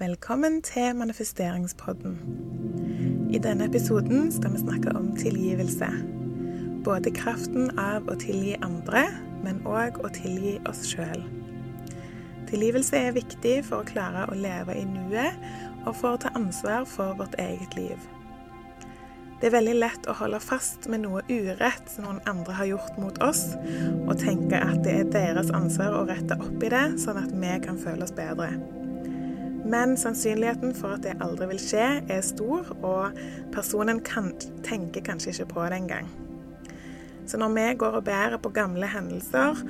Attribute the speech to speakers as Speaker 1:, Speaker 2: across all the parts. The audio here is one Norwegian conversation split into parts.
Speaker 1: Velkommen til manifesteringspodden. I denne episoden skal vi snakke om tilgivelse. Både kraften av å tilgi andre, men òg å tilgi oss sjøl. Tilgivelse er viktig for å klare å leve i nuet og for å ta ansvar for vårt eget liv. Det er veldig lett å holde fast med noe urett som noen andre har gjort mot oss, og tenke at det er deres ansvar å rette opp i det, sånn at vi kan føle oss bedre. Men sannsynligheten for at det aldri vil skje, er stor, og personen kan, tenker kanskje ikke på det engang. Så når vi går og bærer på gamle hendelser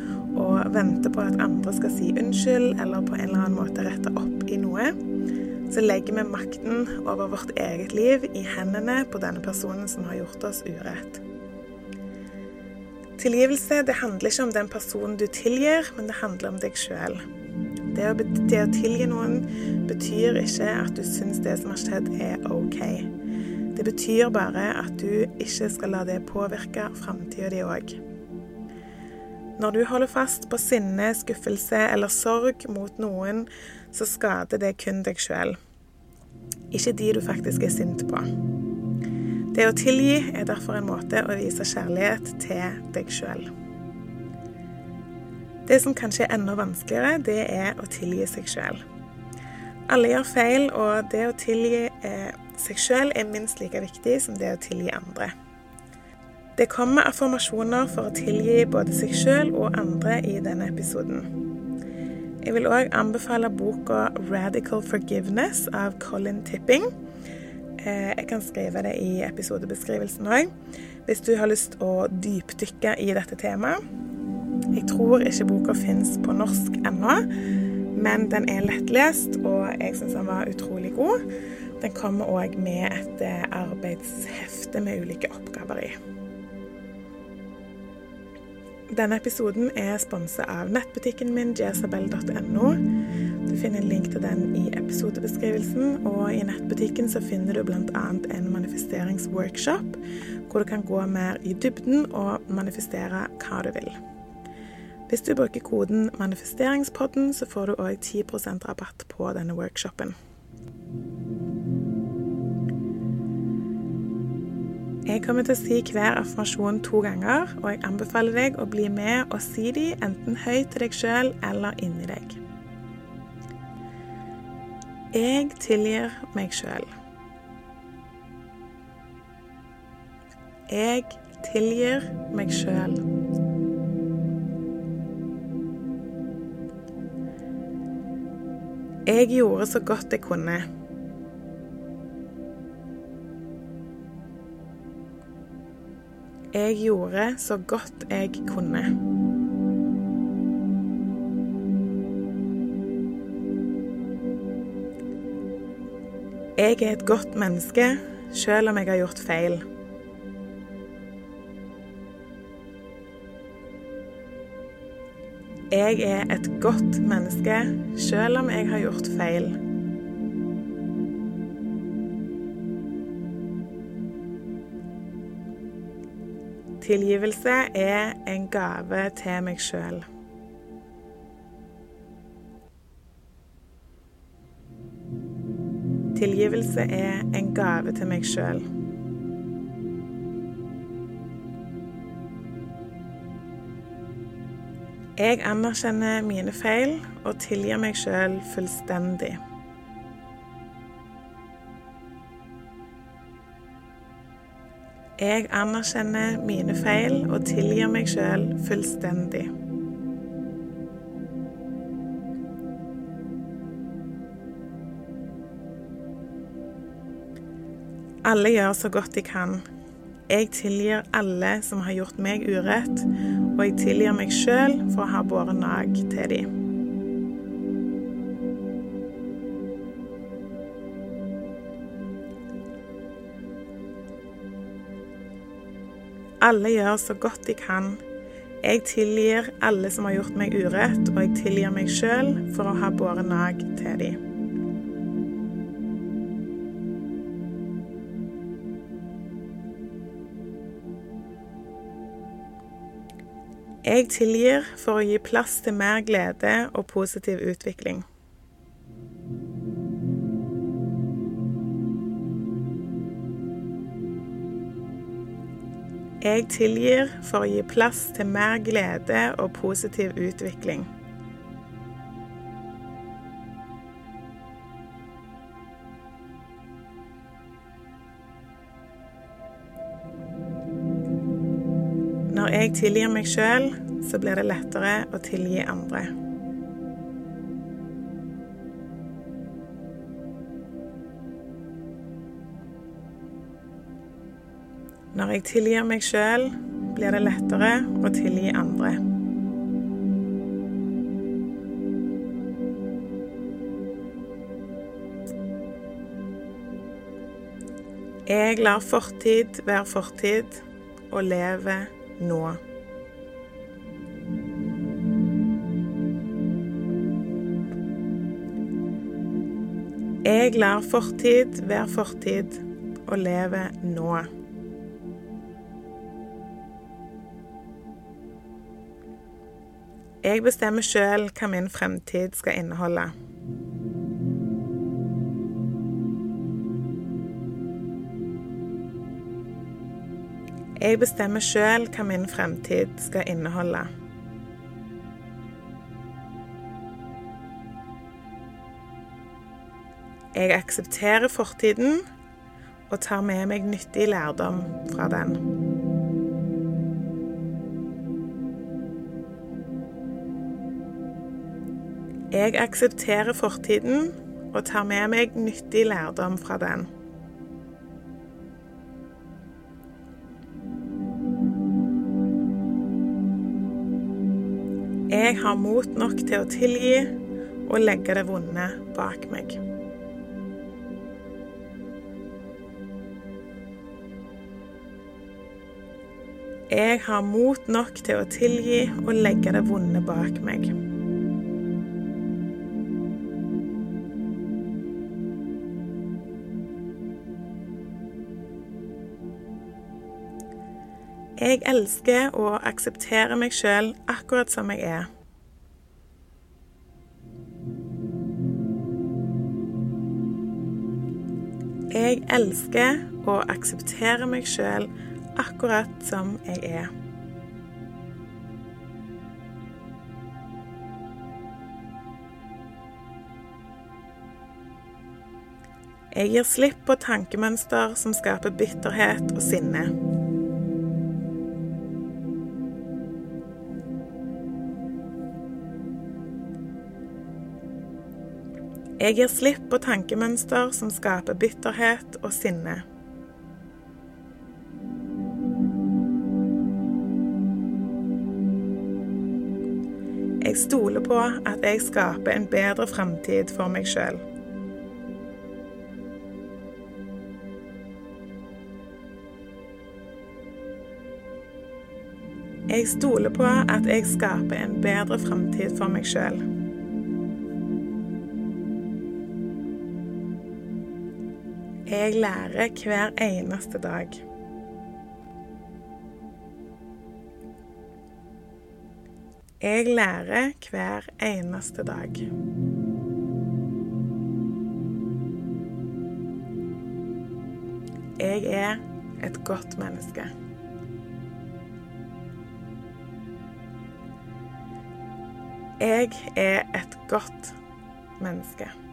Speaker 1: og venter på at andre skal si unnskyld, eller på en eller annen måte rette opp i noe, så legger vi makten over vårt eget liv i hendene på denne personen som har gjort oss urett. Tilgivelse det handler ikke om den personen du tilgir, men det handler om deg sjøl. Det, det, å tilgi noen betyr ikke at du syns det som har skjedd, er OK. Det betyr bare at du ikke skal la det påvirke framtida di òg. Når du holder fast på sinne, skuffelse eller sorg mot noen, så skader det kun deg sjøl, ikke de du faktisk er sint på. Det å tilgi er derfor en måte å vise kjærlighet til deg sjøl. Det som kanskje er enda vanskeligere, det er å tilgi seg sjøl. Alle gjør feil, og det å tilgi eh, seg sjøl er minst like viktig som det å tilgi andre. Det kommer affirmasjoner for å tilgi både seg sjøl og andre i denne episoden. Jeg vil òg anbefale boka 'Radical Forgiveness' av Colin Tipping. Eh, jeg kan skrive det i episodebeskrivelsen òg, hvis du har lyst å dypdykke i dette temaet. Jeg tror ikke boka fins på norsk ennå, men den er lettlest, og jeg syns den var utrolig god. Den kommer òg med et eh, arbeidshefte med ulike oppgaver i. Denne episoden er sponsa av nettbutikken min jezabel.no. Du finner en link til den i episodebeskrivelsen, og i nettbutikken så finner du bl.a. en manifesteringsworkshop, hvor du kan gå mer i dybden og manifestere hva du vil. Hvis du bruker koden 'manifesteringspodden', så får du òg 10% rabatt på denne workshopen. Jeg kommer til å si hver affirmasjon to ganger, og jeg anbefaler deg å bli med og si de enten høyt til deg sjøl eller inni deg. Jeg tilgir meg sjøl. Jeg tilgir meg sjøl. Jeg gjorde så godt jeg kunne. Jeg gjorde så godt jeg kunne. Jeg er et godt menneske selv om jeg har gjort feil. Jeg er et godt menneske selv om jeg har gjort feil. Tilgivelse er en gave til meg sjøl. Tilgivelse er en gave til meg sjøl. Jeg anerkjenner mine feil og tilgir meg sjøl fullstendig. Jeg anerkjenner mine feil og tilgir meg sjøl fullstendig. Alle gjør så godt de kan. Jeg tilgir alle som har gjort meg urett, og jeg tilgir meg sjøl for å ha båret nag til dem. Alle gjør så godt de kan. Jeg tilgir alle som har gjort meg urett, og jeg tilgir meg sjøl for å ha båret nag til dem. Jeg tilgir for å gi plass til mer glede og positiv utvikling. Jeg tilgir for å gi plass til mer glede og positiv utvikling. Når jeg tilgir meg sjøl, så blir det lettere å tilgi andre. Når jeg tilgir meg sjøl, blir det lettere å tilgi andre. Jeg lar fortid være fortid og lever nå. Jeg lar fortid være fortid og lever nå. Jeg bestemmer sjøl hva min fremtid skal inneholde. Jeg bestemmer sjøl hva min fremtid skal inneholde. Jeg aksepterer fortiden og tar med meg nyttig lærdom fra den. Jeg aksepterer fortiden og tar med meg nyttig lærdom fra den. Jeg har mot nok til å tilgi og legge det vonde bak meg. Jeg har mot nok til å tilgi og legge det vonde bak meg. Jeg elsker og aksepterer meg sjøl akkurat som jeg er. Jeg elsker og aksepterer meg sjøl akkurat som jeg er. Jeg gir slipp på tankemønster som skaper bitterhet og sinne. Jeg gir slipp på tankemønster som skaper bitterhet og sinne. Jeg stoler på at jeg skaper en bedre framtid for meg sjøl. Jeg stoler på at jeg skaper en bedre framtid for meg sjøl. Jeg lærer hver eneste dag. Jeg lærer hver eneste dag. Jeg er et godt menneske. Jeg er et godt menneske.